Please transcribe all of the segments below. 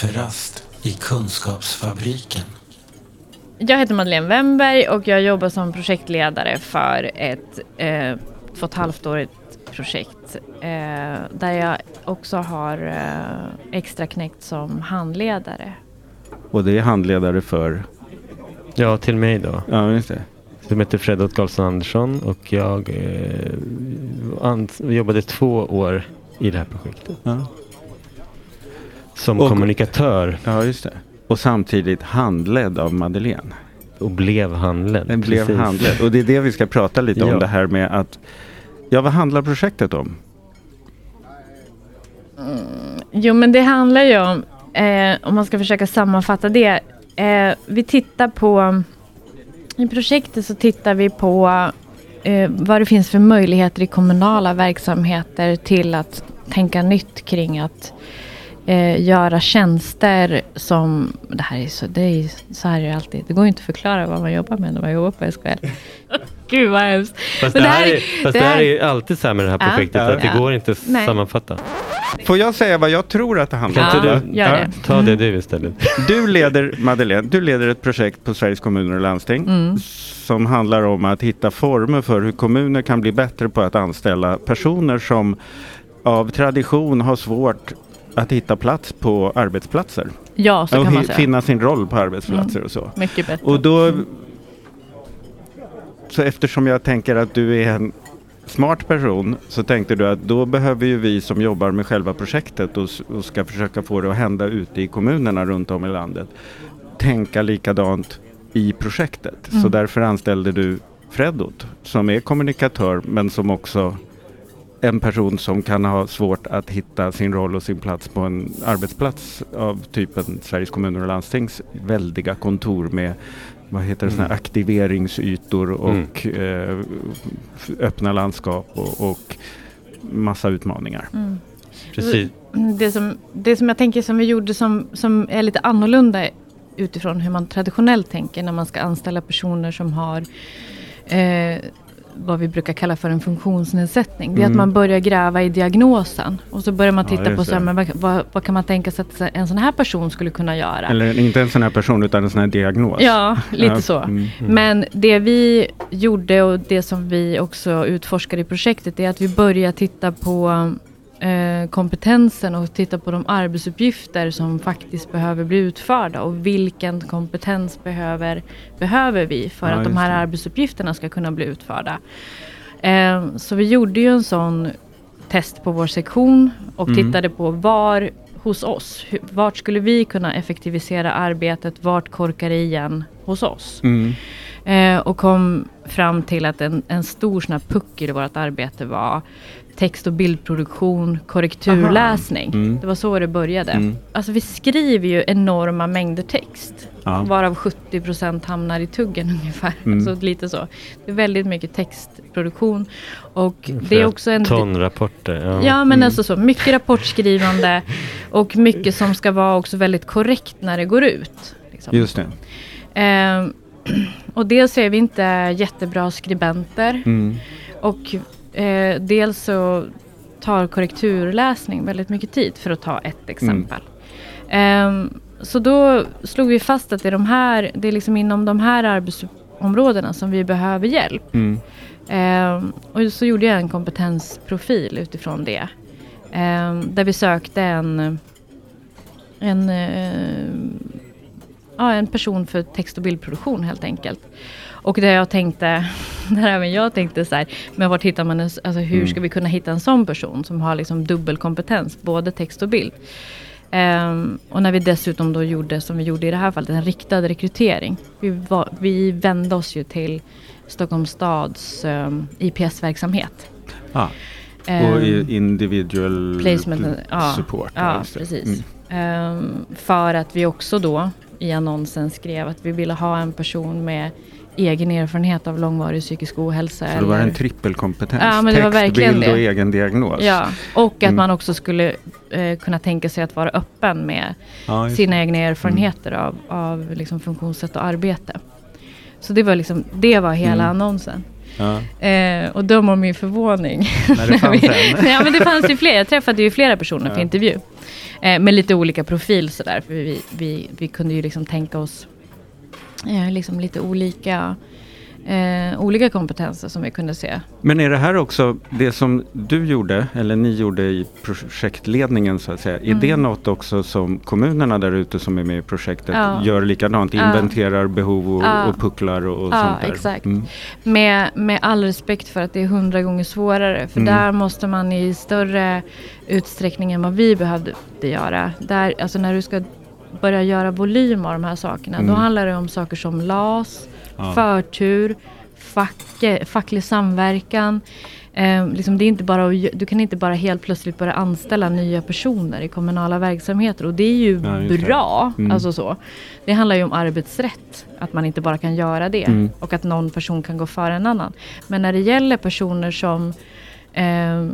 kafferast i Kunskapsfabriken. Jag heter Madeleine Wemberg och jag jobbar som projektledare för ett eh, två och ett halvt årigt projekt eh, där jag också har eh, extra knäckt som handledare. Och det är handledare för? Ja, till mig då. Ja, just det. Som heter Fredrik Karlsson Andersson och jag eh, jobbade två år i det här projektet. Ja. Som Och- kommunikatör Ja, just det. Och samtidigt handledd av Madeleine. och blev handledd. Den blev Precis. handledd. Och det är det vi ska prata lite om Ja. det här med att Ja, vad handlar projektet om? Jo men det handlar ju om, eh, om man ska försöka sammanfatta det. Eh, vi tittar på, i projektet så tittar vi på eh, vad det finns för möjligheter i kommunala verksamheter till att tänka nytt kring att eh, göra tjänster som, det här är så, det är, så här är det alltid, det går ju inte att förklara vad man jobbar med när man jobbar på SKL. Gud vad hemskt. Fast, det, här är, fast det här är ju alltid så här med det här Ja. projektet Ja. att det går inte att Nej. sammanfatta. Får jag säga vad jag tror att det handlar Kan om? Ja, du gör det. ta det du istället? Du leder, Madeleine, du leder ett projekt på Sveriges kommuner och landsting Mm. som handlar om att hitta former för hur kommuner kan bli bättre på att anställa personer som av tradition har svårt att hitta plats på arbetsplatser. Ja, så och kan man säga. finna sin roll på arbetsplatser och så. Mycket bättre. Och då, så eftersom jag tänker att du är en smart person så tänkte du att då behöver ju vi som jobbar med själva projektet och, och ska försöka få det att hända ute i kommunerna runt om i landet tänka likadant i projektet. Så Mm. därför anställde du Fredot som är kommunikatör men som också en person som kan ha svårt att hitta sin roll och sin plats på en arbetsplats av typen Sveriges kommuner och landstings väldiga kontor med vad heter det, Mm. aktiveringsytor och eh, f- öppna landskap och, och massa utmaningar. Mm. Precis. Det som, det som jag tänker som vi gjorde som, som är lite annorlunda utifrån hur man traditionellt tänker när man ska anställa personer som har eh, vad vi brukar kalla för en funktionsnedsättning. Det är Mm. att man börjar gräva i diagnosen. Och så börjar man Ja, titta just på så här, men vad, vad, vad kan man tänka sig att en sån här person skulle kunna göra. Eller inte en sån här person utan en sån här diagnos. Ja, lite Ja, så. mm. Men det vi gjorde och det som vi också utforskar i projektet är att vi börjar titta på eh, kompetensen och titta på de arbetsuppgifter som faktiskt behöver bli utförda och vilken kompetens behöver, behöver vi för Ja, att de här det. arbetsuppgifterna ska kunna bli utförda. Eh, så vi gjorde ju en sån test på vår sektion och Mm. tittade på var hos oss, vart skulle vi kunna effektivisera arbetet, vart korkar det igen hos oss? Mm. Eh, och kom fram till att en, en stor sån här puckel i vårt arbete var text och bildproduktion, korrekturläsning. Mm. Det var så det började. Mm. Alltså vi skriver ju enorma mängder text. Ja. Varav 70% hamnar i tuggen ungefär. Mm. Alltså lite så. Det är väldigt mycket textproduktion. Och det är också en... Tonrapporter. Ja. Ja men Mm. alltså så, mycket rapportskrivande och mycket som ska vara också väldigt korrekt när det går ut. Liksom. Just det. Ehm, och dels är vi inte jättebra skribenter Mm. och eh, dels så tar korrekturläsning väldigt mycket tid för att ta ett exempel. Ehm, så då slog vi fast att det är, de här, det är liksom inom de här arbetsområdena som vi behöver hjälp. Mm. Ehm, och så gjorde jag en kompetensprofil utifrån det. Ehm, där vi sökte en, en, eh, ja, en person för text och bildproduktion helt enkelt. Och där jag tänkte, där även jag tänkte så här, men vart hittar man en, alltså hur Mm. ska vi kunna hitta en sån person som har liksom dubbelkompetens, både text och bild. Ehm, och när vi dessutom då gjorde, som vi gjorde i det här fallet, en riktad rekrytering. Vi, var, vi vände oss ju till Stockholms stads um, IPS-verksamhet. Ah. Ehm, Och i individual placement, pl- ja, support. ja, det. precis. Ehm, för att vi också då i annonsen skrev att vi ville ha en person med egen erfarenhet av långvarig psykisk ohälsa. Så det var eller- en trippelkompetens. Ja, men det var Text, verkligen bild och det. egen diagnos. Ja, och att Mm. man också skulle eh, kunna tänka sig att vara öppen med Ja, sina egna erfarenheter av, av liksom funktionssätt och arbete. Så det var, liksom, det var hela Mm. annonsen. Ja. Eh, och döm om min förvåning. När det fanns en. ja, men det fanns ju fler. Jag träffade ju flera personer för Ja. intervju. Eh, med lite olika profil sådär. För vi, vi, vi kunde ju liksom tänka oss eh, liksom lite olika, eh, olika kompetenser som vi kunde se. Men är det här också det som du gjorde, eller ni gjorde i projektledningen så att säga, är det Mm. något också som kommunerna där ute som är med i projektet Ja. gör likadant? Ja. Inventerar behov och, Ja. och pucklar och, och Ja, sånt där? exakt. Mm. Med, med all respekt för att det är hundra gånger svårare. För Mm. där måste man i större utsträckning än vad vi behövde göra. Där, alltså när du ska börja göra volym av de här sakerna. Mm. Då handlar det om saker som LAS, Ja. förtur, fack, facklig samverkan. Eh, liksom det är inte bara, du kan inte bara helt plötsligt börja anställa nya personer i kommunala verksamheter. Och det är ju det. bra. Mm. Alltså så. Det handlar ju om arbetsrätt. Att man inte bara kan göra det. Mm. Och att någon person kan gå före en annan. Men när det gäller personer som eh,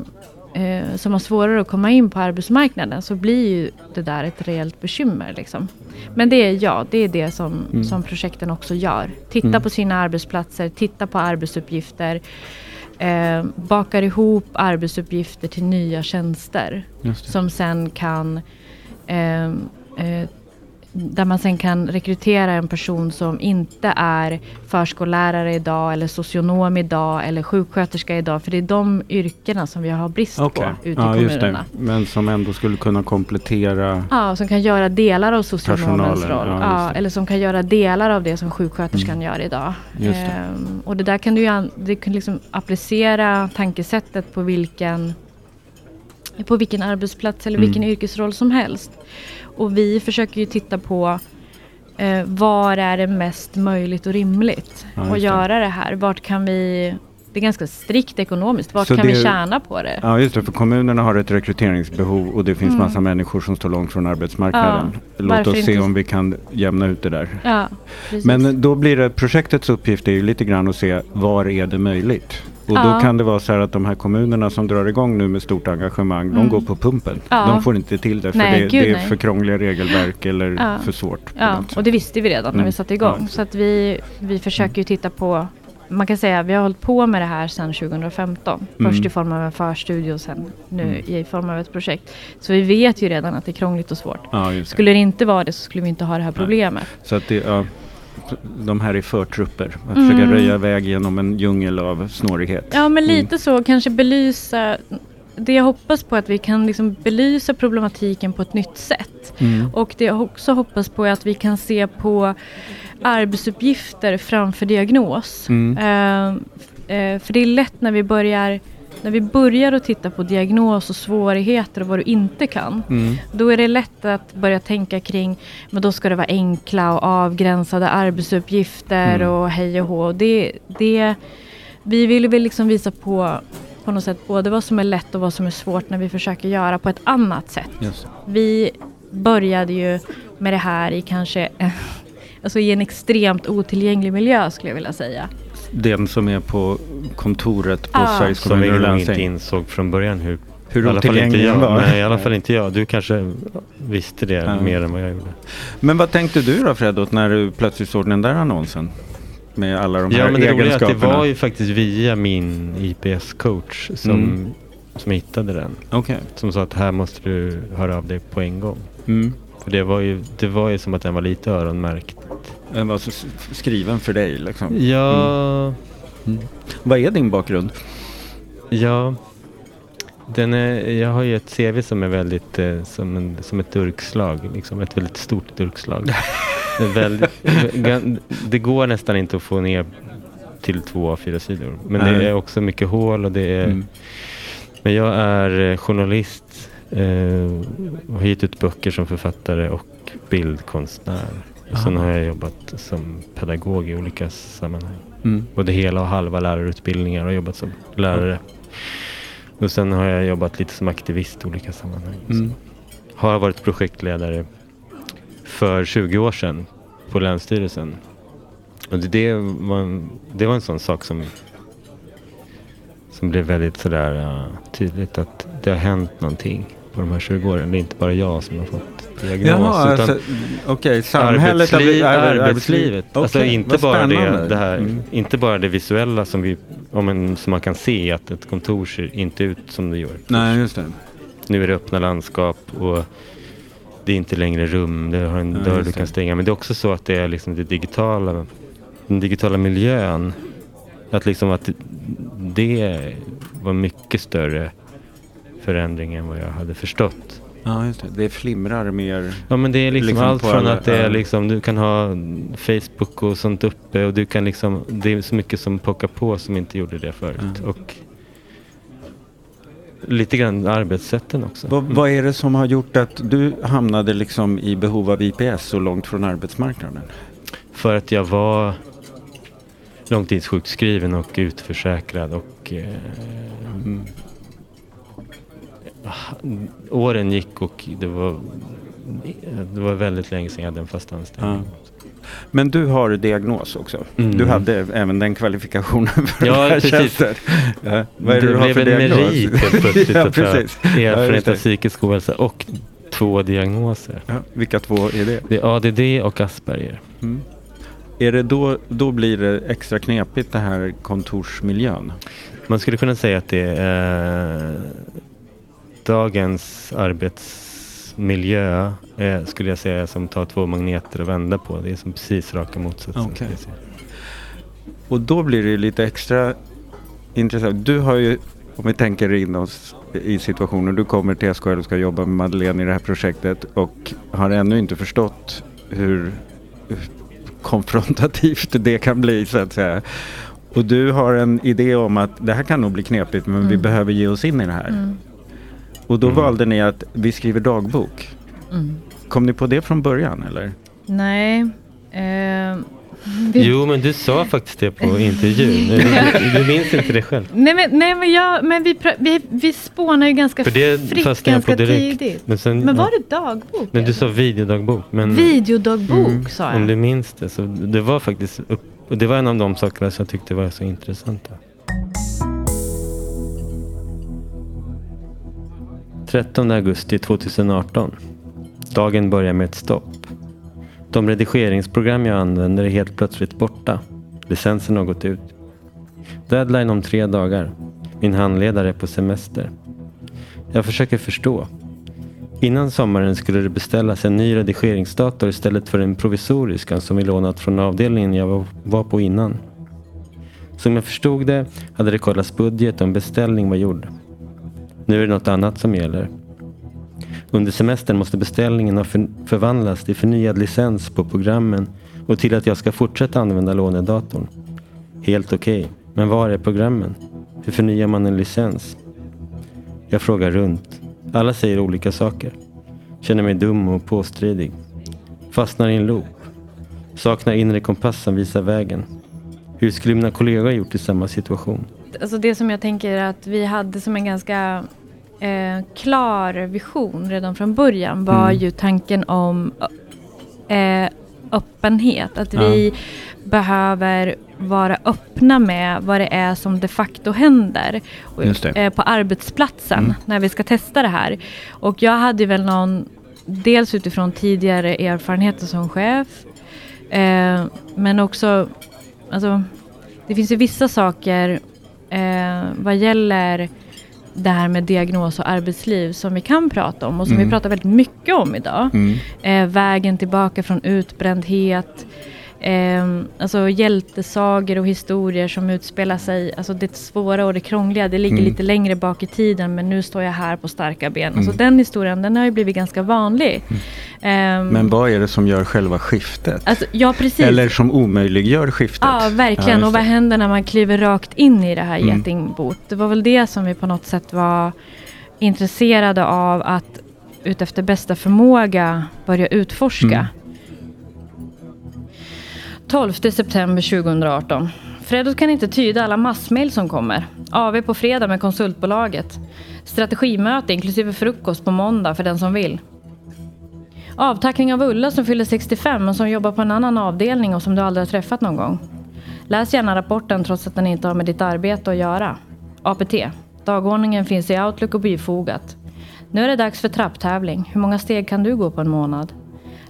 eh, som har svårare att komma in på arbetsmarknaden så blir ju det där ett reellt bekymmer. Liksom. Men det är ja, det är det som, Mm. som projekten också gör. Titta Mm. på sina arbetsplatser, titta på arbetsuppgifter. Eh, bakar ihop arbetsuppgifter till nya tjänster. Som sen kan eh, eh, där man sen kan rekrytera en person som inte är förskollärare idag eller socionom idag eller sjuksköterska idag. För det är de yrkena som vi har brist Okej. på ute ja, i kommunerna. Men som ändå skulle kunna komplettera Ja, som kan göra delar av socionomens roll. ja, Ja, eller som kan göra delar av det som sjuksköterskan Mm. gör idag. Just det. Ehm, och det där kan du ju det kan liksom applicera tankesättet på vilken, på vilken arbetsplats eller Mm. vilken yrkesroll som helst. Och vi försöker ju titta på eh, var är det mest möjligt och rimligt Ja, att det. göra det här. Vart kan vi, det är ganska strikt ekonomiskt, vart Så kan det- vi tjäna på det? Ja just det, för kommunerna har ett rekryteringsbehov och det finns Mm. massa människor som står långt från arbetsmarknaden. Ja, Låt oss se inte- om vi kan jämna ut det där. Ja. Men då blir det, projektets uppgift är ju lite grann att se var är det möjligt? Och då Ja. kan det vara så här att de här kommunerna som drar igång nu med stort engagemang, de Mm. går på pumpen. Ja. De får inte till det för Nej, det, gud, det är nej. för krångliga regelverk eller Ja. för svårt. Ja, och det visste vi redan när Mm. vi satte igång. Så att vi, vi försöker ju titta på, man kan säga vi har hållit på med det här sedan 2015. Mm. Först i form av en förstudie och sen nu Mm. i form av ett projekt. Så vi vet ju redan att det är krångligt och svårt. Ja, det. Skulle det inte vara det så skulle vi inte ha det här problemet. Så att det, ja, de här är förtrupper. Att Mm. försöka röja väg genom en djungel av snårighet. Ja, men Mm. lite så. Kanske belysa. Det jag hoppas på är att vi kan liksom belysa problematiken på ett nytt sätt. Mm. Och det jag också hoppas på är att vi kan se på arbetsuppgifter framför diagnos. Mm. Eh, eh, för det är lätt när vi börjar när vi börjar att titta på diagnos och svårigheter och vad du inte kan. Mm. Då är det lätt att börja tänka kring, men då ska det vara enkla och avgränsade arbetsuppgifter Mm. och hej och hå. Det, det, vi vill väl liksom visa på, på något sätt både vad som är lätt och vad som är svårt när vi försöker göra på ett annat sätt. Det. Vi började ju med det här i kanske alltså i en extremt otillgänglig miljö skulle jag vilja säga. Den som är på kontoret på Ja. Sveriges Som vi kommuner och nog inte landsting. insåg från början hur Hur inte otillgänglig den var. Nej, i alla fall inte jag. Du kanske visste det Ja. mer än vad jag gjorde. Men vad tänkte du då Fredot när du plötsligt såg den där annonsen? Med alla de Ja, här men det roliga är att det egenskaperna. var ju faktiskt via min IPS-coach som, Mm. som hittade den. Okej. Som sa att här måste du höra av dig på en gång. Mm. För det var ju, det var ju som att den var lite öronmärkt. Den var skriven för dig liksom. Ja, Vad är din bakgrund? ja. Den är, jag har ju ett CV som är väldigt eh, som, en, som ett durkslag. Liksom, ett väldigt stort durkslag. det, väldigt, det går nästan inte att få ner till två av fyra sidor. Men Nej. det är också mycket hål och det är Mm. Men jag är eh, journalist eh, och har gett ut böcker som författare och bildkonstnär. Och sen har jag jobbat som pedagog i olika sammanhang. Mm. Både hela och halva lärarutbildningar och jobbat som lärare. Och sen har jag jobbat lite som aktivist i olika sammanhang. Mm. Har varit projektledare för 20 år sedan på Länsstyrelsen. Och det, det, var, en, det var en sån sak som som blev väldigt sådär uh, tydligt att det har hänt någonting på de här 20 åren. Det är inte bara jag som har fått diagnos. Jaha, utan alltså, okej, samhället arbetsliv, blivit- ar- arbetslivet. alltså Okej, inte bara, det, det här, Mm. inte bara det visuella som, vi, om en, som man kan se att ett kontor ser inte ut som det gör. Nej, just det. Nu är det öppna landskap och det är inte längre rum, det har en Ja, dörr du kan stänga. Men det är också så att det är liksom det digitala, den digitala miljön. Att liksom att det var mycket större förändring än vad jag hade förstått. Ja, just det. Det flimrar mer. Ja men det är liksom, Liksom allt från att det är liksom, du kan ha Facebook och sånt uppe och du kan liksom, det är så mycket som pockar på som inte gjorde det förut. Ja. Och lite grann arbetssätten också. Vad, vad är det som har gjort att du hamnade liksom i behov av IPS så långt från arbetsmarknaden? För att jag var långtidssjukskriven och utförsäkrad och eh, Mm. Åren gick och det var, det var väldigt länge sedan jag hade en fast anställning. Men du har diagnos också. Mm. Du hade även den kvalifikationen för Ja, precis. Ja. Vad är det, det du har blev för en diagnos? merit helt plötsligt ja, att ha. Ja, erfarenhet av det. psykisk ohälsa och två diagnoser. Ja, vilka två är det? Det är ADD och Asperger. Mm. Är det då, då blir det extra knepigt det här kontorsmiljön? Man skulle kunna säga att det är eh, dagens arbetsmiljö eh, skulle jag säga är som att ta två magneter och vända på. Det är som precis raka motsatsen. Säga. Och då blir det lite extra intressant. Du har ju, om vi tänker in oss i situationen, du kommer till SKL och ska jobba med Madeleine i det här projektet och har ännu inte förstått hur konfrontativt det kan bli så att säga. Och du har en idé om att det här kan nog bli knepigt men vi Mm. behöver ge oss in i det här. Mm. Och då Mm. valde ni att vi skriver dagbok. Mm. Kom ni på det från början eller? Nej. Eh, vi, Jo, men du sa faktiskt det på intervjun. Du, du, minns inte det själv. Nej men, nej, men, jag, men vi, vi, vi spånar ju ganska För det fritt ganska direkt. tidigt. Men, sen, Men var ja. det dagbok? Nej, du sa videodagbok. Men Videodagbok Mm. sa jag. om du minns det så det var faktiskt upp, och det var en av de sakerna som jag tyckte var så intressanta. 13 augusti 2018. Dagen börjar med ett stopp. De redigeringsprogram jag använder är helt plötsligt borta. Licensen har gått ut. Deadline om tre dagar. Min handledare är på semester. Jag försöker förstå. Innan sommaren skulle det beställas en ny redigeringsdator istället för den provisoriska som vi lånat från avdelningen jag var- på innan. Som jag förstod det hade det kollats budget och en beställning var gjord. Nu är det något annat som gäller. Under semestern måste beställningen ha förvandlats till förnyad licens på programmen och till att jag ska fortsätta använda lånedatorn. Helt okej, men var är programmen? Hur förnyar man en licens? Jag frågar runt. Alla säger olika saker. Känner mig dum och påstridig. Fastnar i en loop. Saknar inre kompass som visar vägen. Hur skulle mina kollegor ha gjort i samma situation? Alltså det som jag tänker att vi hade som en ganska eh, klar vision redan från början var Mm. ju tanken om eh, öppenhet. Att Ja. vi behöver vara öppna med vad det är som de facto händer eh, på arbetsplatsen Mm. när vi ska testa det här. Och jag hade väl någon, dels utifrån tidigare erfarenheter som chef, eh, men också, alltså, det finns ju vissa saker eh, vad gäller det här med diagnos och arbetsliv som vi kan prata om och som Mm. vi pratar väldigt mycket om idag. Mm. Eh, vägen tillbaka från utbrändhet. Eh, alltså hjältesagor och historier som utspelar sig, alltså det svåra och det krångliga, det ligger Mm. lite längre bak i tiden men nu står jag här på starka ben. Alltså Mm. den historien, den har ju blivit ganska vanlig. Ehm, Men vad är det som gör själva skiftet? alltså, ja, precis. Eller som omöjliggör skiftet? Ja, verkligen. just och vad händer när man kliver rakt in i det här Mm. getingbot? Det var väl det som vi på något sätt var intresserade av att utefter bästa förmåga börja utforska. 12 september 2018. Fredrik kan inte tyda alla massmail som kommer. AV på fredag med konsultbolaget. Strategimöte inklusive frukost på måndag för den som vill. Avtackning av Ulla som fyller 65 och som jobbar på en annan avdelning och som du aldrig har träffat någon gång. Läs gärna rapporten trots att den inte har med ditt arbete att göra. APT. Dagordningen finns i Outlook och bifogat. Nu är det dags för trapptävling. Hur många steg kan du gå på en månad?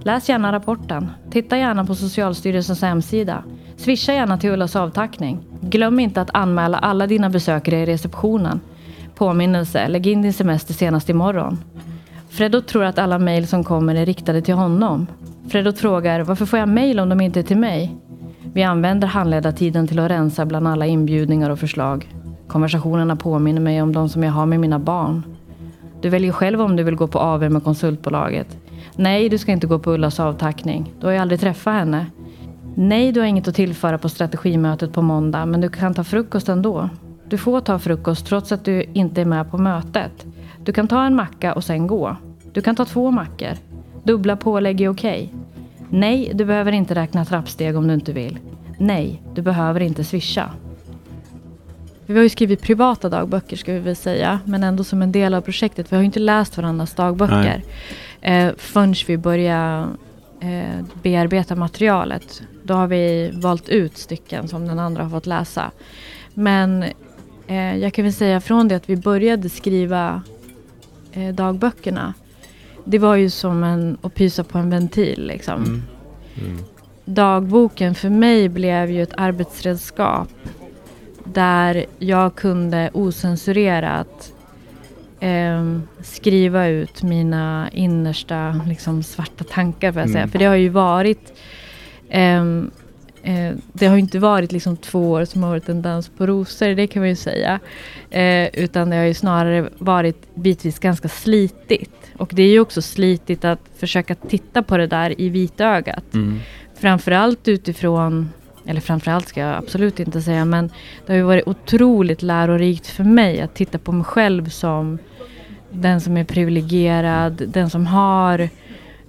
Läs gärna rapporten. Titta gärna på Socialstyrelsens hemsida. Swisha gärna till Ullas avtackning. Glöm inte att anmäla alla dina besökare i receptionen. Påminnelse, lägg in din semester senast imorgon. Freddo tror att alla mejl som kommer är riktade till honom. Freddo frågar varför får jag mejl om de inte är till mig? Vi använder handledartiden till att rensa bland alla inbjudningar och förslag. Konversationerna påminner mig om de som jag har med mina barn. Du väljer själv om du vill gå på AV med konsultbolaget. Nej, du ska inte gå på Ullas avtackning. Du har ju aldrig träffat henne. Nej, du har inget att tillföra på strategimötet på måndag, men du kan ta frukost ändå. Du får ta frukost trots att du inte är med på mötet. Du kan ta en macka och sen gå. Du kan ta två mackor. Dubbla pålägg är okej. Nej, du behöver inte räkna trappsteg om du inte vill. Nej, du behöver inte swisha. Vi har ju skrivit privata dagböcker ska vi väl säga, men ändå som en del av projektet. Vi har ju inte läst varandras dagböcker eh, förrän vi börjar eh, bearbeta materialet. Då har vi valt ut stycken som den andra har fått läsa. Men eh, jag kan väl säga från det att vi började skriva eh, dagböckerna. Det var ju som en, att pysa på en ventil liksom. Mm. Mm. Dagboken för mig blev ju ett arbetsredskap där jag kunde osensurerat eh, skriva ut mina innersta liksom, svarta tankar. För, säga. Mm. för det har ju varit ehm, eh, det har ju inte varit liksom två år som har varit en dans på rosor, det kan man ju säga. Eh, utan det har ju snarare varit bitvis ganska slitigt. Och det är ju också slitigt att försöka titta på det där i vitögat. Mm. Framförallt utifrån, eller framförallt ska jag absolut inte säga, men det har ju varit otroligt lärorikt för mig att titta på mig själv som den som är privilegierad, den som har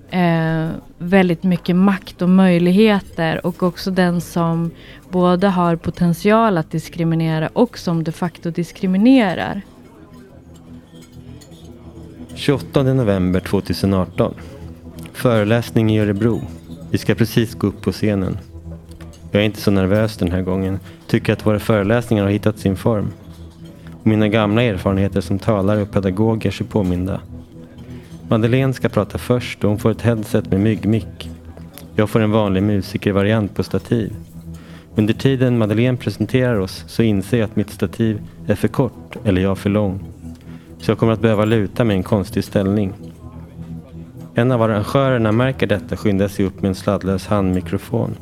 eh, väldigt mycket makt och möjligheter och också den som både har potential att diskriminera och som de facto diskriminerar. 28 november 2018. Föreläsning i Örebro. Vi ska precis gå upp på scenen. Jag är inte så nervös den här gången. Tycker att våra föreläsningar har hittat sin form. Och mina gamla erfarenheter som talare och pedagog är sig påminda. Madeleine ska prata först och hon får ett headset med myggmick. Jag får en vanlig musikervariant på stativ. Under tiden Madeleine presenterar oss så inser jag att mitt stativ är för kort eller jag för lång. Så jag kommer att behöva luta mig i en konstig ställning. En av arrangörerna märker detta och skyndar sig upp med en sladdlös handmikrofon.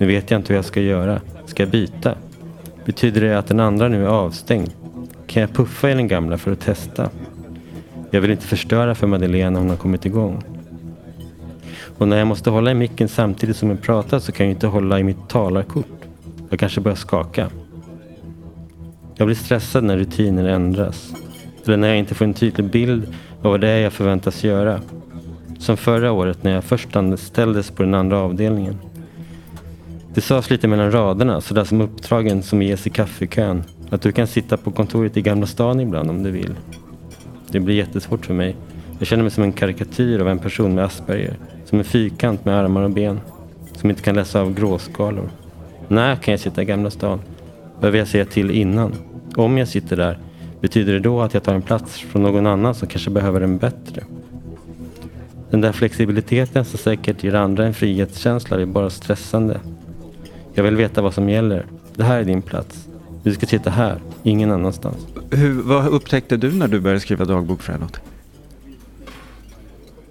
Nu vet jag inte vad jag ska göra. Ska jag byta? Betyder det att den andra nu är avstängd? Kan jag puffa i den gamla för att testa? Jag vill inte förstöra för Madeleine när hon har kommit igång. Och när jag måste hålla i micken samtidigt som jag pratar så kan jag inte hålla i mitt talarkort. Jag kanske börjar skaka. Jag blir stressad när rutiner ändras. Eller när jag inte får en tydlig bild av vad det är jag förväntas göra. Som förra året när jag först anställdes på den andra avdelningen. Det sades lite mellan raderna, sådär som uppdragen som ges i kaffekön. Att du kan sitta på kontoret i Gamla stan ibland om du vill. Det blir jättesvårt för mig. Jag känner mig som en karikatyr av en person med Asperger. Som en fyrkant med armar och ben. Som inte kan läsa av gråskalor. När kan jag sitta i Gamla stan? Behöver jag säga till innan? Om jag sitter där, betyder det då att jag tar en plats från någon annan som kanske behöver en bättre? Den där flexibiliteten som säkert ger andra en frihetskänsla är bara stressande. Jag vill veta vad som gäller. Det här är din plats. Du ska sitta här, ingen annanstans. Hur, vad upptäckte du när du började skriva dagbok Fredot?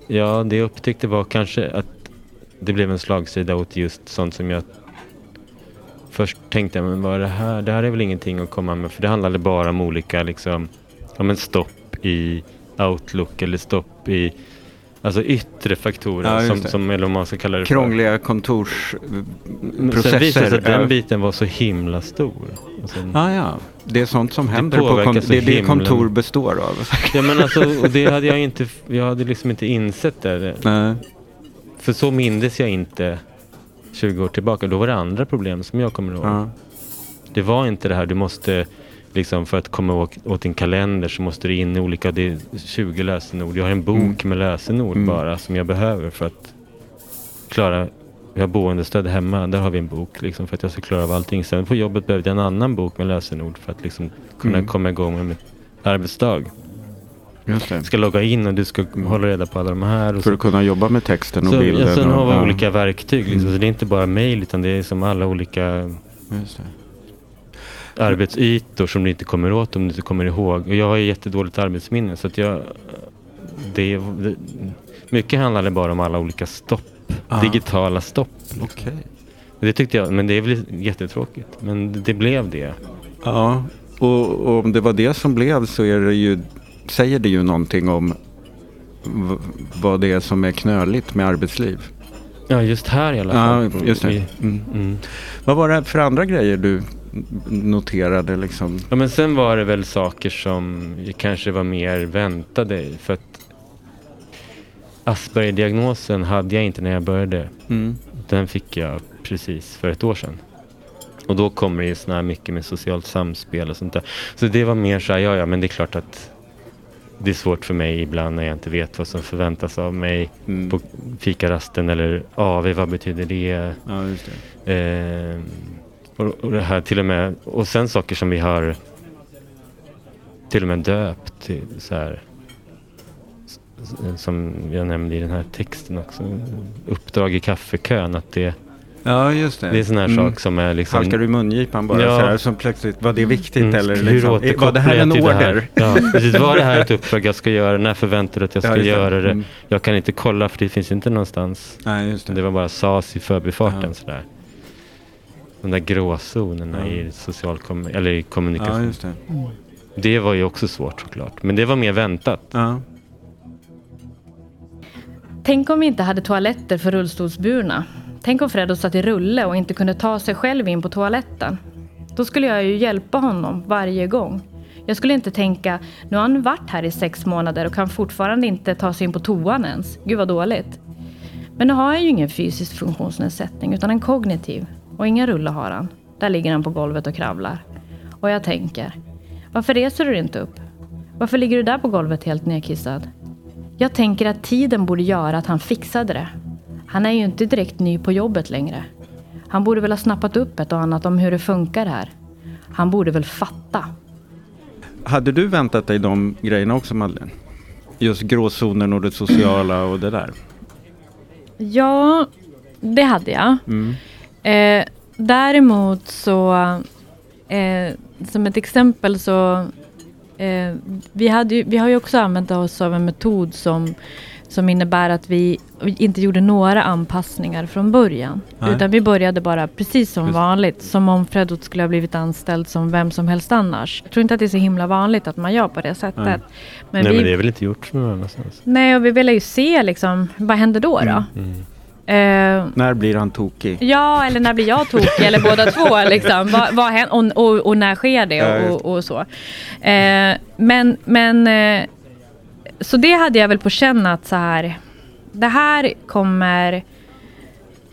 Ja, det jag upptäckte var kanske att det blev en slagsida åt just sånt som jag först tänkte, men vad är det här? Det här är väl ingenting att komma med, för det handlade bara om olika liksom, ja men stopp i Outlook eller stopp i Alltså yttre faktorer, Ja, som, det. som, eller vad man ska kalla det Krångliga Men Sen visade det sig kontorsprocesser. att den biten var så himla stor. Alltså, Ja, ja. Det är sånt som händer på kon- Det är det kontor består av. Ja men alltså, och det hade jag inte, jag hade liksom inte insett det. Nej. För så mindes jag inte 20 år tillbaka. Då var det andra problem som jag kommer ihåg. Ja. Det var inte det här, du måste liksom för att komma åt, åt din kalender så måste du in i olika, det är 20 lösenord. Jag har en bok Mm. med lösenord Mm. bara som jag behöver för att klara vi har boendestöd hemma, där har vi en bok liksom, för att jag ska klara av allting. Sen på jobbet behövde jag en annan bok med lösenord för att liksom kunna Mm. komma igång med mitt arbetsdag. Du ska logga in och du ska hålla reda på alla de här. Och För att kunna jobba med texten och så, bilden. ja, sen och, har vi ja. olika verktyg. Liksom. Mm. Så det är inte bara mail utan det är som alla olika. Arbetsytor som du inte kommer åt om du inte kommer ihåg. Och jag har ju jättedåligt arbetsminne så att jag... det, det, mycket handlade bara om alla olika stopp. Ja. Digitala stopp. Okej. Det tyckte jag, men det är väl jättetråkigt. Men det, blev det. Ja, och, och om det var det som blev så är det ju, säger det ju någonting om vad det är som är knöligt med arbetsliv. Ja, just här i alla Ja, fall. just det. Mm. Mm. Vad var det för andra grejer du noterade liksom? Ja, men sen var det väl saker som kanske var mer väntade. För att Asperger-diagnosen hade jag inte när jag började. Mm. Den fick jag precis för ett år sedan. Och då kommer det ju såna här mycket med socialt samspel och sånt där. Så det var mer så här, ja ja men det är klart att det är svårt för mig ibland när jag inte vet vad som förväntas av mig Mm. på fikarasten eller AV, vad betyder det? Ja, det. Eh, och, och det här till och med, och sen saker som vi har till och med döpt till så här som jag nämnde i den här texten också. Uppdrag i kaffekön. Att det, Ja, just det. det är sån här Mm. sak som är liksom... Halkar du i mungipan bara Ja. så här, som plötsligt, var det viktigt Mm, eller hur liksom, återkopplar var det här en det order? här? Ja, precis. Var det här ett uppdrag jag ska göra? När förväntar du att jag Ja, ska det. göra det? Mm. Jag kan inte kolla för det finns inte någonstans. Nej, just det. Det var bara sas i förbifarten Ja. sådär. De där gråzonerna Ja. i social kom- eller i Ja, kommunikation. just det. det var ju också svårt såklart. Men det var mer väntat. Ja. Tänk om vi inte hade toaletter för rullstolsburna. Tänk om Freddo satt i rulle och inte kunde ta sig själv in på toaletten. Då skulle jag ju hjälpa honom varje gång. Jag skulle inte tänka, nu har han varit här i sex månader och kan fortfarande inte ta sig in på toan ens. Gud vad dåligt. Men nu har han ju ingen fysisk funktionsnedsättning utan en kognitiv. Och ingen rulle har han. Där ligger han på golvet och kravlar. Och jag tänker, varför reser du inte upp? Varför ligger du där på golvet helt nedkissad? Jag tänker att tiden borde göra att han fixade det. Han är ju inte direkt ny på jobbet längre. Han borde väl ha snappat upp ett och annat om hur det funkar här. Han borde väl fatta. Hade du väntat dig de grejerna också Madeleine? Just gråzonen och det sociala och det där? Ja, det hade jag. Mm. Eh, däremot så, eh, som ett exempel så, eh, vi, hade ju, vi har ju också använt oss av en metod som, som innebär att vi inte gjorde några anpassningar från början. Nej. Utan vi började bara precis som Just. vanligt, som om Fredot skulle ha blivit anställd som vem som helst annars. Jag tror inte att det är så himla vanligt att man gör på det sättet. Nej. Men Nej vi, men det är väl inte gjort någon annanstans. nej, och vi ville ju se liksom, vad händer då? då? Mm. Eh, När blir han tokig? Ja, eller när blir jag tokig? eller båda två. Liksom. Vad, vad händer, och, och, och när sker det? Och, och så. Eh, men, men eh, så det hade jag väl på känn att så här. Det här kommer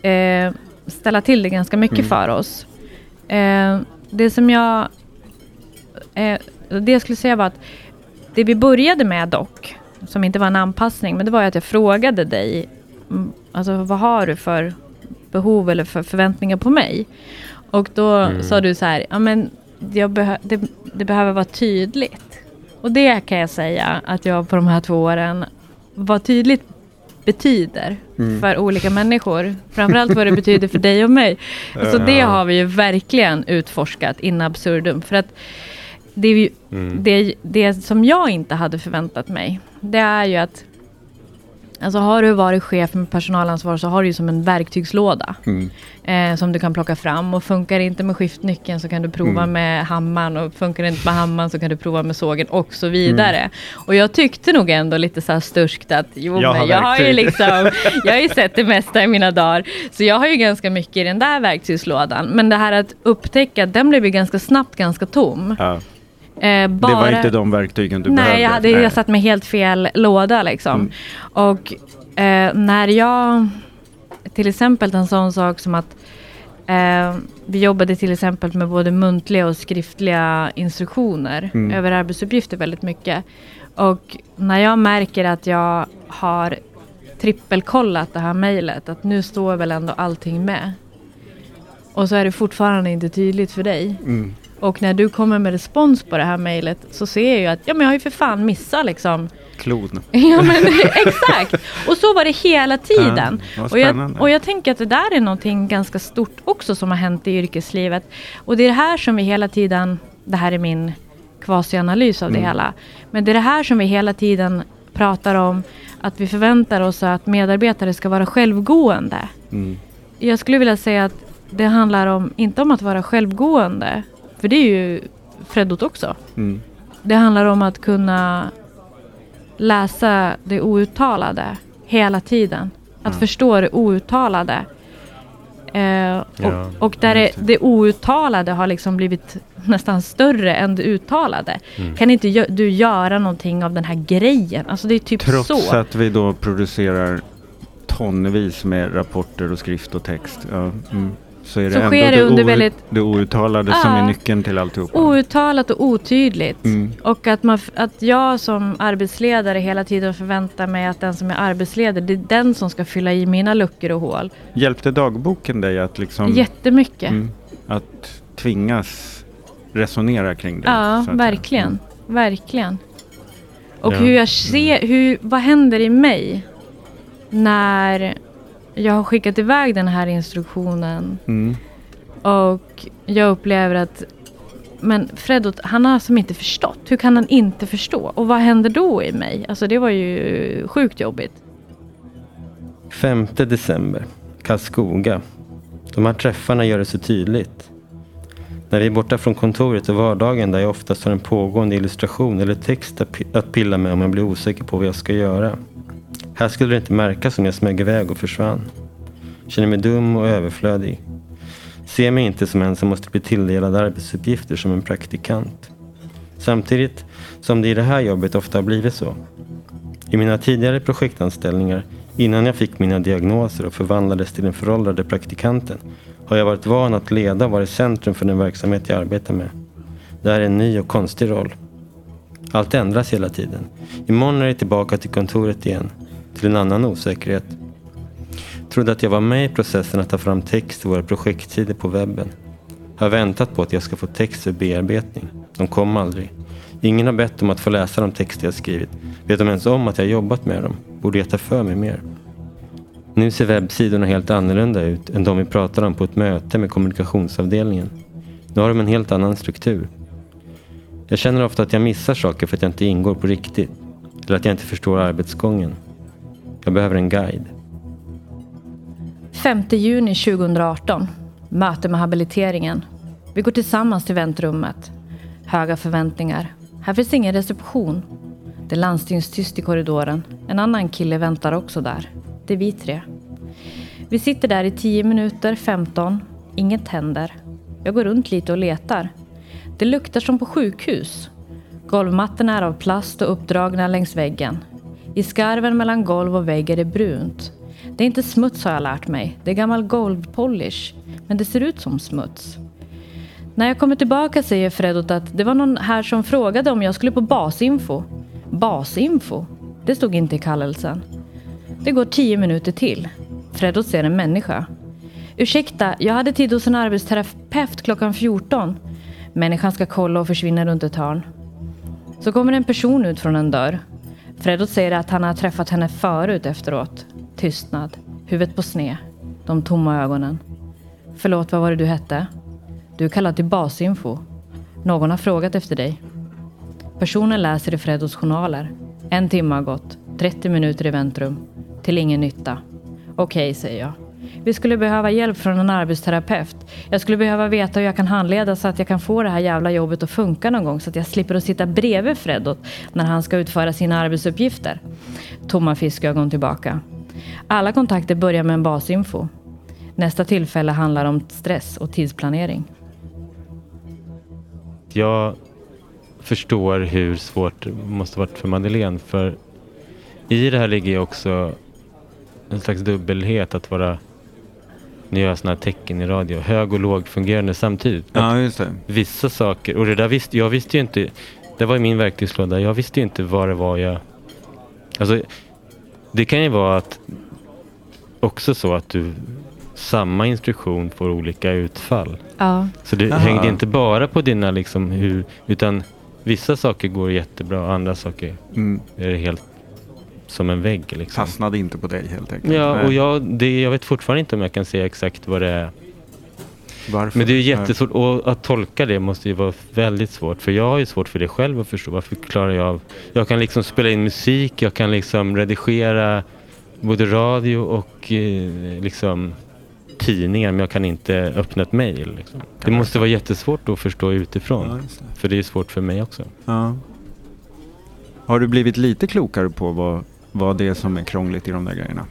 eh, ställa till det ganska mycket Mm. för oss. Eh, det som jag eh, det jag skulle säga var att det vi började med dock, som inte var en anpassning, men det var ju att jag frågade dig, alltså vad har du för behov eller för förväntningar på mig? Och då Mm. sa du så här, ja men behö- det, det behöver vara tydligt. Och det kan jag säga att jag på de här två åren, vad tydligt betyder Mm. för olika människor. Framförallt vad det betyder för dig och mig. Alltså det har vi ju verkligen utforskat in absurdum. För att det, är ju, Mm. det, det som jag inte hade förväntat mig, det är ju att Alltså har du varit chef med personalansvar så har du ju som en verktygslåda. Mm. Eh, som du kan plocka fram. Och funkar det inte med skiftnyckeln så kan du prova Mm. med hammaren. Och funkar det inte med hammaren så kan du prova med sågen och så vidare. Och jag tyckte nog ändå lite så här sturskt att jo, Jag men har jag har ju liksom, jag har ju sett det mesta i mina dagar. Så jag har ju ganska mycket i den där verktygslådan. Men det här att upptäcka, den blev ju ganska snabbt ganska tom. Ja. Eh, bara... Det var inte de verktygen du Nej, behövde? jag, hade, jag satt med helt fel låda liksom. Mm. Och eh, när jag, till exempel en sån sak som att eh, vi jobbade till exempel med både muntliga och skriftliga instruktioner Mm. över arbetsuppgifter väldigt mycket. Och när jag märker att jag har trippelkollat det här mejlet, att nu står väl ändå allting med. Och så är det fortfarande inte tydligt för dig. Mm. Och när du kommer med respons på det här mejlet så ser jag ju att ja, men jag har ju för fan missat liksom. Klon. Ja men exakt. Och så var det hela tiden. Ja, och, jag, och jag tänker att det där är någonting ganska stort också som har hänt i yrkeslivet. Och det är det här som vi hela tiden, det här är min kvasianalys av det Mm. hela. Men det är det här som vi hela tiden pratar om att vi förväntar oss att medarbetare ska vara självgående. Mm. Jag skulle vilja säga att det handlar om, inte om att vara självgående, för det är ju Freddot också. Mm. Det handlar om att kunna läsa det outtalade hela tiden. Att Ja. förstå det outtalade. Eh, Ja, och, och där det, det. outtalade har liksom blivit nästan större än det uttalade. Mm. Kan inte gö- du göra någonting av den här grejen? Alltså det är typ Trots så. att vi då producerar tonvis med rapporter och skrift och text. Ja, mm. Så är det Så ändå sker det under ou- väldigt- det outtalade som Ja. är nyckeln till alltihopa. Outtalat och otydligt. Mm. Och att, man, att jag som arbetsledare hela tiden förväntar mig att den som är arbetsledare, det är den som ska fylla i mina luckor och hål. Hjälpte dagboken dig att liksom Jättemycket. mm, att tvingas resonera kring det? Ja, att säga? verkligen. Verkligen. Och Ja. hur jag ser, hur, vad händer i mig när jag har skickat iväg den här instruktionen Mm. och jag upplever att men Fredot, han har som inte förstått. Hur kan han inte förstå? Och vad händer då i mig? Alltså det var ju sjukt jobbigt. 5 december, Karlskoga. De här träffarna gör det så tydligt. När vi är borta från kontoret och vardagen där jag oftast har en pågående illustration eller text att pilla med om jag blir osäker på vad jag ska göra. Här skulle det inte märkas om jag smög iväg och försvann. Känner mig dum och överflödig. Ser mig inte som en som måste bli tilldelad arbetsuppgifter som en praktikant. Samtidigt som det i det här jobbet ofta har blivit så. I mina tidigare projektanställningar, innan jag fick mina diagnoser och förvandlades till den föråldrade praktikanten, har jag varit van att leda och vara i centrum för den verksamhet jag arbetar med. Det här är en ny och konstig roll. Allt ändras hela tiden. Imorgon är det tillbaka till kontoret igen, till en annan osäkerhet. Trodde att jag var med i processen att ta fram text till våra projektsidor på webben. Har väntat på att jag ska få text för bearbetning. De kom aldrig. Ingen har bett om att få läsa de texter jag skrivit. Vet de ens om att jag jobbat med dem? Borde jag ta för mig mer? Nu ser webbsidorna helt annorlunda ut än de vi pratade om på ett möte med kommunikationsavdelningen. Nu har de en helt annan struktur. Jag känner ofta att jag missar saker för att jag inte ingår på riktigt. Eller att jag inte förstår arbetsgången. Jag behöver en guide. 5 juni 2018. Möte med habiliteringen. Vi går tillsammans till väntrummet. Höga förväntningar. Här finns ingen reception. Det är landstingstyst i korridoren. En annan kille väntar också där. Det är vi tre. Vi sitter där i 10 minuter, 15. Inget händer. Jag går runt lite och letar. Det luktar som på sjukhus. Golvmattorna är av plast och uppdragna längs väggen. I skarven mellan golv och vägg är det brunt. Det är inte smuts har jag lärt mig. Det är gammal golvpolish. Men det ser ut som smuts. När jag kommer tillbaka säger Fredot att det var någon här som frågade om jag skulle på basinfo. Basinfo? Det stod inte i kallelsen. Det går tio minuter till. Fredot ser en människa. Ursäkta, jag hade tid hos en arbetsterapeut klockan 14. Människan ska kolla och försvinna runt ett hörn. Så kommer en person ut från en dörr. Freddot säger att han har träffat henne förut efteråt. Tystnad. Huvudet på sned. De tomma ögonen. Förlåt, vad var det du hette? Du är kallad till basinfo. Någon har frågat efter dig. Personen läser i Fredos journaler. En timme har gått. 30 minuter i väntrum. Till ingen nytta. Okej, säger jag. Vi skulle behöva hjälp från en arbetsterapeut. Jag skulle behöva veta hur jag kan handleda så att jag kan få det här jävla jobbet att funka någon gång så att jag slipper att sitta bredvid Fredot när han ska utföra sina arbetsuppgifter. Tomma fiskögon tillbaka. Alla kontakter börjar med en basinfo. Nästa tillfälle handlar om stress och tidsplanering. Jag förstår hur svårt det måste varit för Madeleine. För i det här ligger ju också en slags dubbelhet att vara, gör jag sådana här tecken i radio, hög och låg fungerande samtidigt. Ja, just det. Vissa saker, och det där visste jag visste ju inte, det var i min verktygslåda, jag visste ju inte vad det var jag, alltså det kan ju vara att också så att du samma instruktion får olika utfall. Ja, Så det Aha. hängde inte bara på dina liksom hur, utan vissa saker går jättebra och andra saker Mm. är det helt som en vägg. Liksom. Fastnade inte på dig helt enkelt. Ja, och jag, det, jag vet fortfarande inte om jag kan säga exakt vad det är. Varför? Men det är jättesvårt och att tolka det måste ju vara väldigt svårt. För jag har ju svårt för det själv att förstå. Varför klarar jag av... Jag kan liksom spela in musik, jag kan liksom redigera både radio och eh, liksom tidningar men jag kan inte öppna ett mejl. Liksom. Det måste vara jättesvårt att förstå utifrån. Ja, det. För det är svårt för mig också. Ja. Har du blivit lite klokare på vad, vad det är som är krångligt i de där grejerna?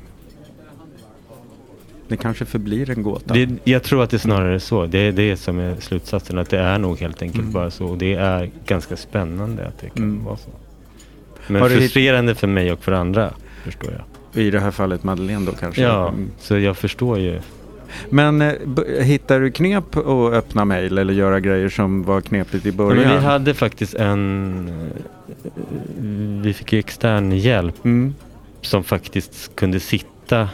Det kanske förblir en gåta. Det, jag tror att det snarare är så. Det är det som är slutsatsen. Att det är nog helt enkelt Mm. bara så. Och det är ganska spännande att det kan Mm. vara så. Men Har frustrerande för mig och för andra, förstår jag. I det här fallet Madeleine då kanske? Ja, Mm. så jag förstår ju. Men eh, hittar du knep att öppna mejl eller göra grejer som var knepigt i Ja, början? men vi hade faktiskt en... Vi fick ju extern hjälp mm. som faktiskt kunde sitta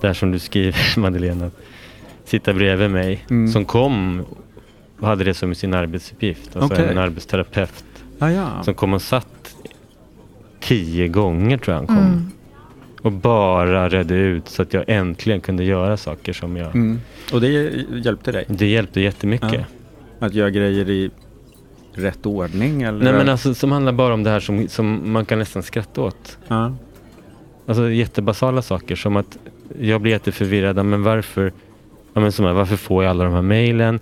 där som du skriver Madeleine. att Sitta bredvid mig. Mm. Som kom och hade det som sin arbetsuppgift. Alltså Okej. en arbetsterapeut. Ah, ja. Som kom och satt tio gånger tror jag han kom. Mm. Och bara redde ut så att jag äntligen kunde göra saker som jag... Mm. Och det hjälpte dig? Det hjälpte jättemycket. Ja. Att göra grejer i rätt ordning? Eller? Nej men alltså som handlar bara om det här som, som man kan nästan skratta åt. Ja. Alltså jättebasala saker som att jag blir jätteförvirrad. Men varför, ja, men som här, varför får jag alla de här mejlen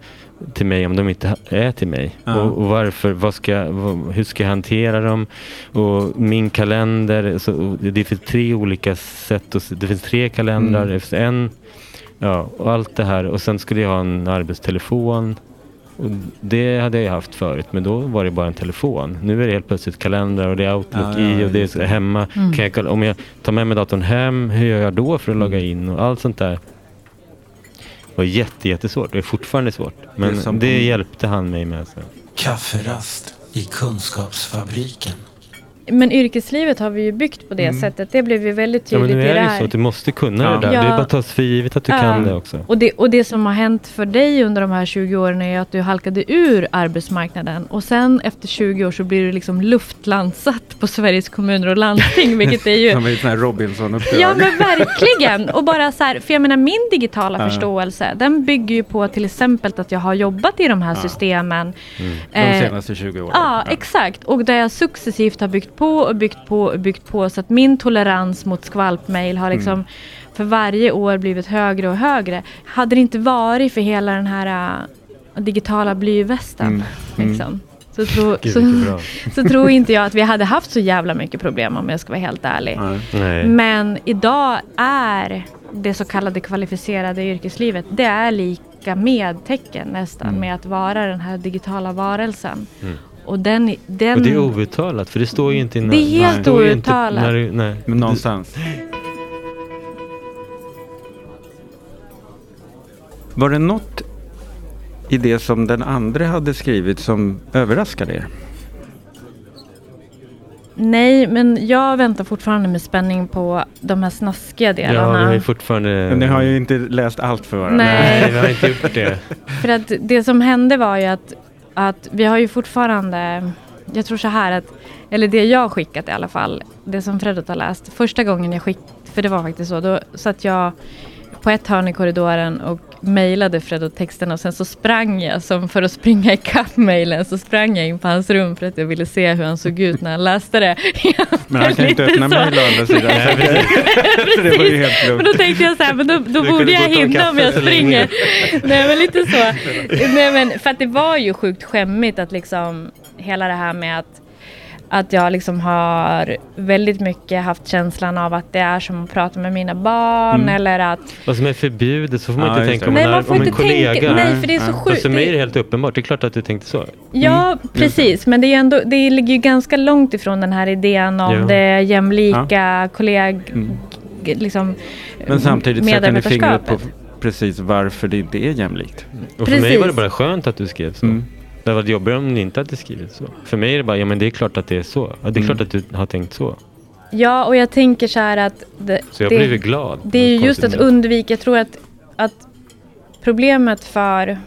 till mig om de inte är till mig? Ja. Och, och varför, vad ska, vad, hur ska jag hantera dem? Och min kalender, så, och det finns tre olika sätt. se- Det finns tre kalendrar, Mm. det finns en. Ja, och allt det här. Och sen skulle jag ha en arbetstelefon. Och det hade jag haft förut, men då var det bara en telefon. Nu är det helt plötsligt kalendrar och det är Outlook Ja, i och det är hemma. Mm. Kan jag, om jag tar med mig datorn hem, hur gör jag då för att logga in och allt sånt där. Det var jätte, jättesvårt. Det är fortfarande svårt. Men Det det, hjälpte han mig med. Kafferast i Kunskapsfabriken. Men yrkeslivet har vi ju byggt på det Mm. sättet. Det blev ju väldigt Ja, men tydligt nu det är det ju här. så att du måste kunna Ja. det där. Ja. Det är bara att ta för givet att du Ja. kan det också. Och det, och det som har hänt för dig under de här 20 åren är att du halkade ur arbetsmarknaden. Och sen efter 20 år så blir du liksom luftlandsatt på Sveriges kommuner och landsting. vilket är ju... Som ett sånt här Robinson-uppdrag. Ja men verkligen. Och bara så här, för jag menar min digitala Ja. förståelse den bygger ju på till exempel att jag har jobbat i de här systemen. De Eh, senaste 20 åren. Ja, exakt. Och där jag successivt har byggt på och byggt på och byggt på så att min tolerans mot skvalpmail har liksom för varje år blivit högre och högre. Hade det inte varit för hela den här äh, digitala blyvästen Mm, mm. liksom, så, tro, Gud, så, så tror inte jag att vi hade haft så jävla mycket problem om jag ska vara helt ärlig. Nej. Men idag är det så kallade kvalificerade yrkeslivet, det är lika med tecken nästan Mm. med att vara den här digitala varelsen. Mm. Och den, den Och det är outtalat, för det står ju inte i Det är helt inte outtalat. när du- nej. Men någonstans. Var det något i det som den andra hade skrivit som överraskade er? Nej, men jag väntar fortfarande med spänning på de här snaskiga Ja, vi delarna. har fortfarande... Men ni har ju inte läst allt för varandra. Nej. Nej, vi har inte gjort det. För att det som hände var ju att, att vi har ju fortfarande, jag tror så här att, eller det jag har skickat i alla fall, det som Fredrik har läst. Första gången jag skickade, för det var faktiskt så, då satt jag på ett hörn i korridoren och mejlade Fredrik texten och sen så sprang jag, som för att springa ikapp mejlen, så sprang jag in på hans rum för att jag ville se hur han såg ut när han läste det. Men han kan inte öppna så. mejl å andra sidan. Nej, precis. Så det var ju helt Men då tänkte jag så här, men då, då borde jag hinna om jag springer. Nej men lite så. Nej men för att det var ju sjukt skämmigt att liksom hela det här med att att jag liksom har väldigt mycket haft känslan av att det är som att prata med mina barn Mm. eller att Vad som är förbjudet, så får man Ja, inte tänka om, Nej en, man får om en inte kollega. tänka, nej för det är så Ja. Fast sjukt. för mig är Det- helt uppenbart. Det är klart att du tänkte så. Ja precis men det, är ändå, det ligger ju ganska långt ifrån den här idén om Ja. det jämlika kolleg... Mm. Liksom, Men samtidigt sätter ni fingret på precis varför det inte är jämlikt. Och för mig Precis. var det bara skönt att du skrev så. Mm. Det hade varit jobbigare om ni inte hade skrivit så. För mig är det bara, ja men det är klart att det är så. Ja, det är Mm. klart att du har tänkt så. Ja och jag tänker så här att det, Så jag det, glad. Det är ju just att undvika, jag tror att, att problemet för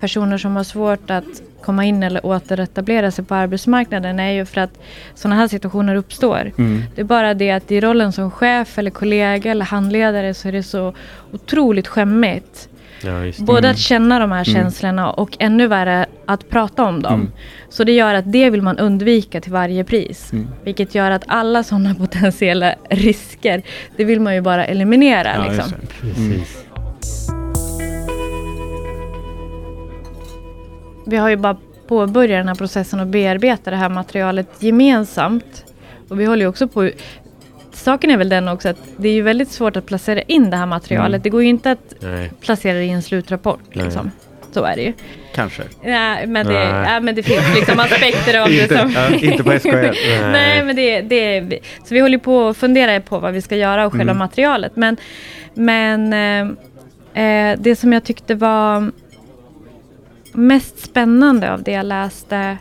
personer som har svårt att komma in eller återetablera sig på arbetsmarknaden är ju för att sådana här situationer uppstår. Mm. Det är bara det att i rollen som chef eller kollega eller handledare så är det så otroligt skämmigt Ja, just det. Både att känna de här känslorna och ännu värre att prata om dem. Mm. Så det gör att det vill man undvika till varje pris. Mm. Vilket gör att alla sådana potentiella risker, det vill man ju bara eliminera. Ja, liksom. Mm. Vi har ju bara påbörjat den här processen och bearbeta det här materialet gemensamt. Och vi håller ju också på Saken är väl den också att det är ju väldigt svårt att placera in det här materialet. Mm. Det går ju inte att Nej. placera det i en slutrapport. Nej. Så är det ju. Kanske. Nej, men det, Nej. ja, men det finns liksom aspekter av det som... ja, inte på SKL. Nej. Nej, men det, det, så vi håller på att fundera på vad vi ska göra och själva Mm. materialet. Men, men eh, eh, det som jag tyckte var mest spännande av det jag läste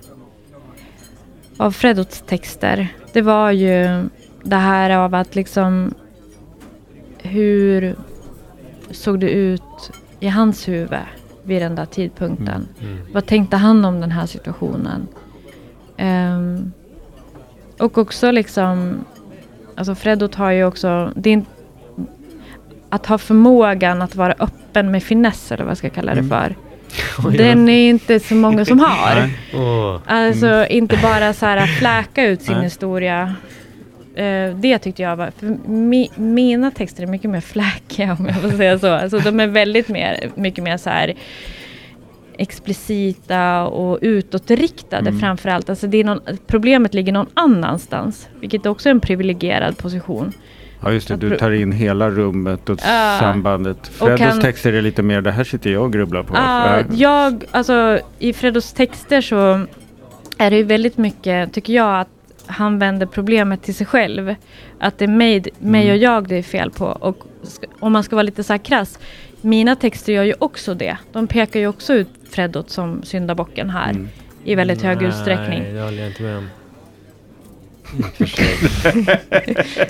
av Fredots texter, det var ju det här av att liksom hur såg det ut i hans huvud vid den där tidpunkten? Mm. Vad tänkte han om den här situationen? Ehm, och också liksom, alltså Fredot har ju också, det att ha förmågan att vara öppen med finess eller vad jag ska kalla det Mm. för. Den är inte så många som har. Alltså inte bara så här fläka ut sin historia. Eh, det tyckte jag var, för mi, mina texter är mycket mer fläkiga om jag får säga så. Alltså de är väldigt mer, mycket mer så här explicita och utåtriktade Mm. framförallt. Alltså det är någon, problemet ligger någon annanstans, vilket också är en privilegierad position. Ja just det, du tar in hela rummet och Ja. sambandet. Freddos kan- texter är lite mer, det här sitter jag och grubblar på. Ja, Ja. jag, alltså i Fredos texter så är det ju väldigt mycket, tycker jag, att han vänder problemet till sig själv. Att det är mig, mig Mm. och jag det är fel på. Och om man ska vara lite så här krass, mina texter gör ju också det. De pekar ju också ut Fredot som syndabocken här. Mm. I väldigt hög utsträckning. Nej, det håller jag inte med om.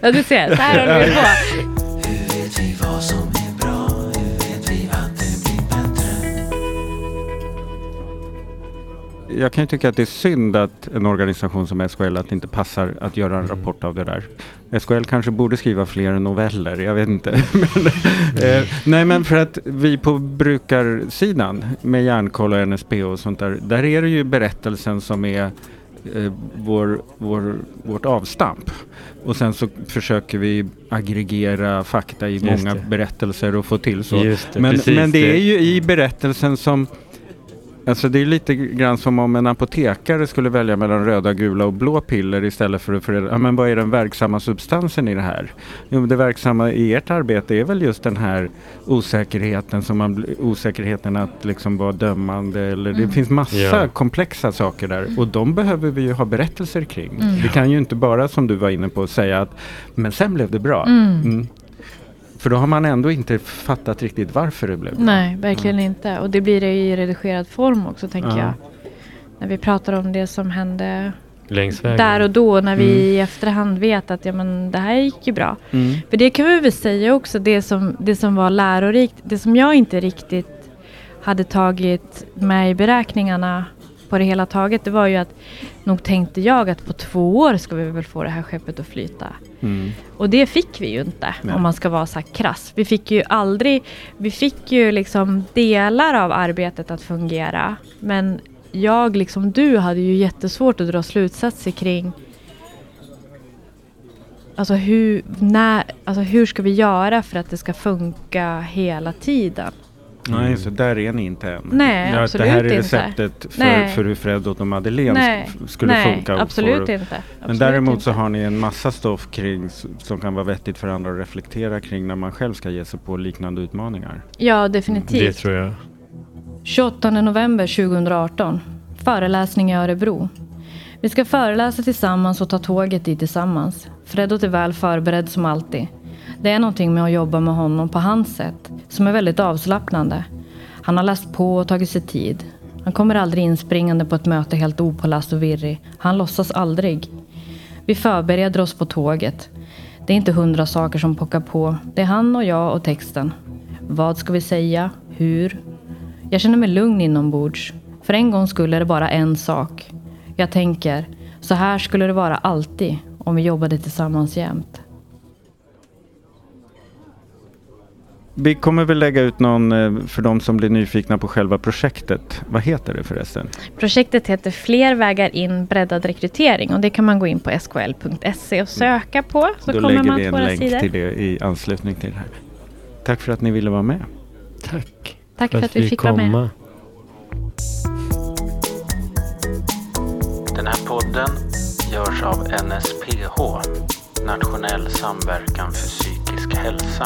Ja, du ser, så här håller vi på. Jag kan ju tycka att det är synd att en organisation som SKL att det inte passar att göra en Mm. rapport av det där. SKL kanske borde skriva fler noveller, jag vet inte. men, eh, nej men för att vi på brukarsidan med Järnkoll och NSB och sånt där, där är det ju berättelsen som är eh, vår, vår, vårt avstamp. Och sen så försöker vi aggregera fakta i Just många det. berättelser och få till så. Det, men, men det det. är ju i berättelsen som Alltså det är lite grann som om en apotekare skulle välja mellan röda, gula och blå piller istället för att förändra. Ja, men vad är den verksamma substansen i det här? Jo, det verksamma i ert arbete är väl just den här osäkerheten, som man, osäkerheten att liksom vara dömande. Eller, Det Mm. finns massa Ja. komplexa saker där och de behöver vi ju ha berättelser kring. Mm. Vi kan ju inte bara som du var inne på säga att men sen blev det bra. Mm. Mm. För då har man ändå inte fattat riktigt varför det blev bra. Nej, verkligen inte. Och det blir det i redigerad form också, tänker Ja. jag. När vi pratar om det som hände Längs vägen. där och då, när vi Mm. i efterhand vet att ja, men, det här gick ju bra. Mm. För det kan vi väl säga också, det som, det som var lärorikt, det som jag inte riktigt hade tagit med i beräkningarna på det hela taget, det var ju att nog tänkte jag att på två år ska vi väl få det här skeppet att flyta. Mm. Och det fick vi ju inte Nej. om man ska vara så här krass. Vi fick ju aldrig, vi fick ju liksom delar av arbetet att fungera. Men jag liksom du hade ju jättesvårt att dra slutsatser kring Alltså hur, när, alltså hur ska vi göra för att det ska funka hela tiden? Nej, så där är ni inte än. Nej, Ja, absolut Det här är inte. receptet för, Nej. för hur Fred och Madeleine Nej, sk- skulle nej, funka. absolut få- inte. Men Absolut däremot inte. så har ni en massa stoff kring som kan vara vettigt för andra att reflektera kring när man själv ska ge sig på liknande utmaningar. Ja, definitivt. Det tror jag. 28 november 2018. Föreläsning i Örebro. Vi ska föreläsa tillsammans och ta tåget dit tillsammans. Fredot är väl förberedd som alltid. Det är någonting med att jobba med honom på hans sätt som är väldigt avslappnande. Han har läst på och tagit sig tid. Han kommer aldrig inspringande på ett möte helt opåläst och virrig. Han låtsas aldrig. Vi förbereder oss på tåget. Det är inte hundra saker som pockar på. Det är han och jag och texten. Vad ska vi säga? Hur? Jag känner mig lugn inombords. För en gång skulle det bara en sak. Jag tänker, så här skulle det vara alltid om vi jobbade tillsammans jämt. Vi kommer väl lägga ut någon eh, för de som blir nyfikna på själva projektet. Vad heter det förresten? Projektet heter Fler vägar in breddad rekrytering och det kan man gå in på skl.se och söka på så Då kommer lägger man vi till en länk sidor. till det i anslutning till det här. Tack för att ni ville vara med. Tack. Tack för att vi fick vara med. Den här podden görs av NSPH, Nationell samverkan för psykisk hälsa.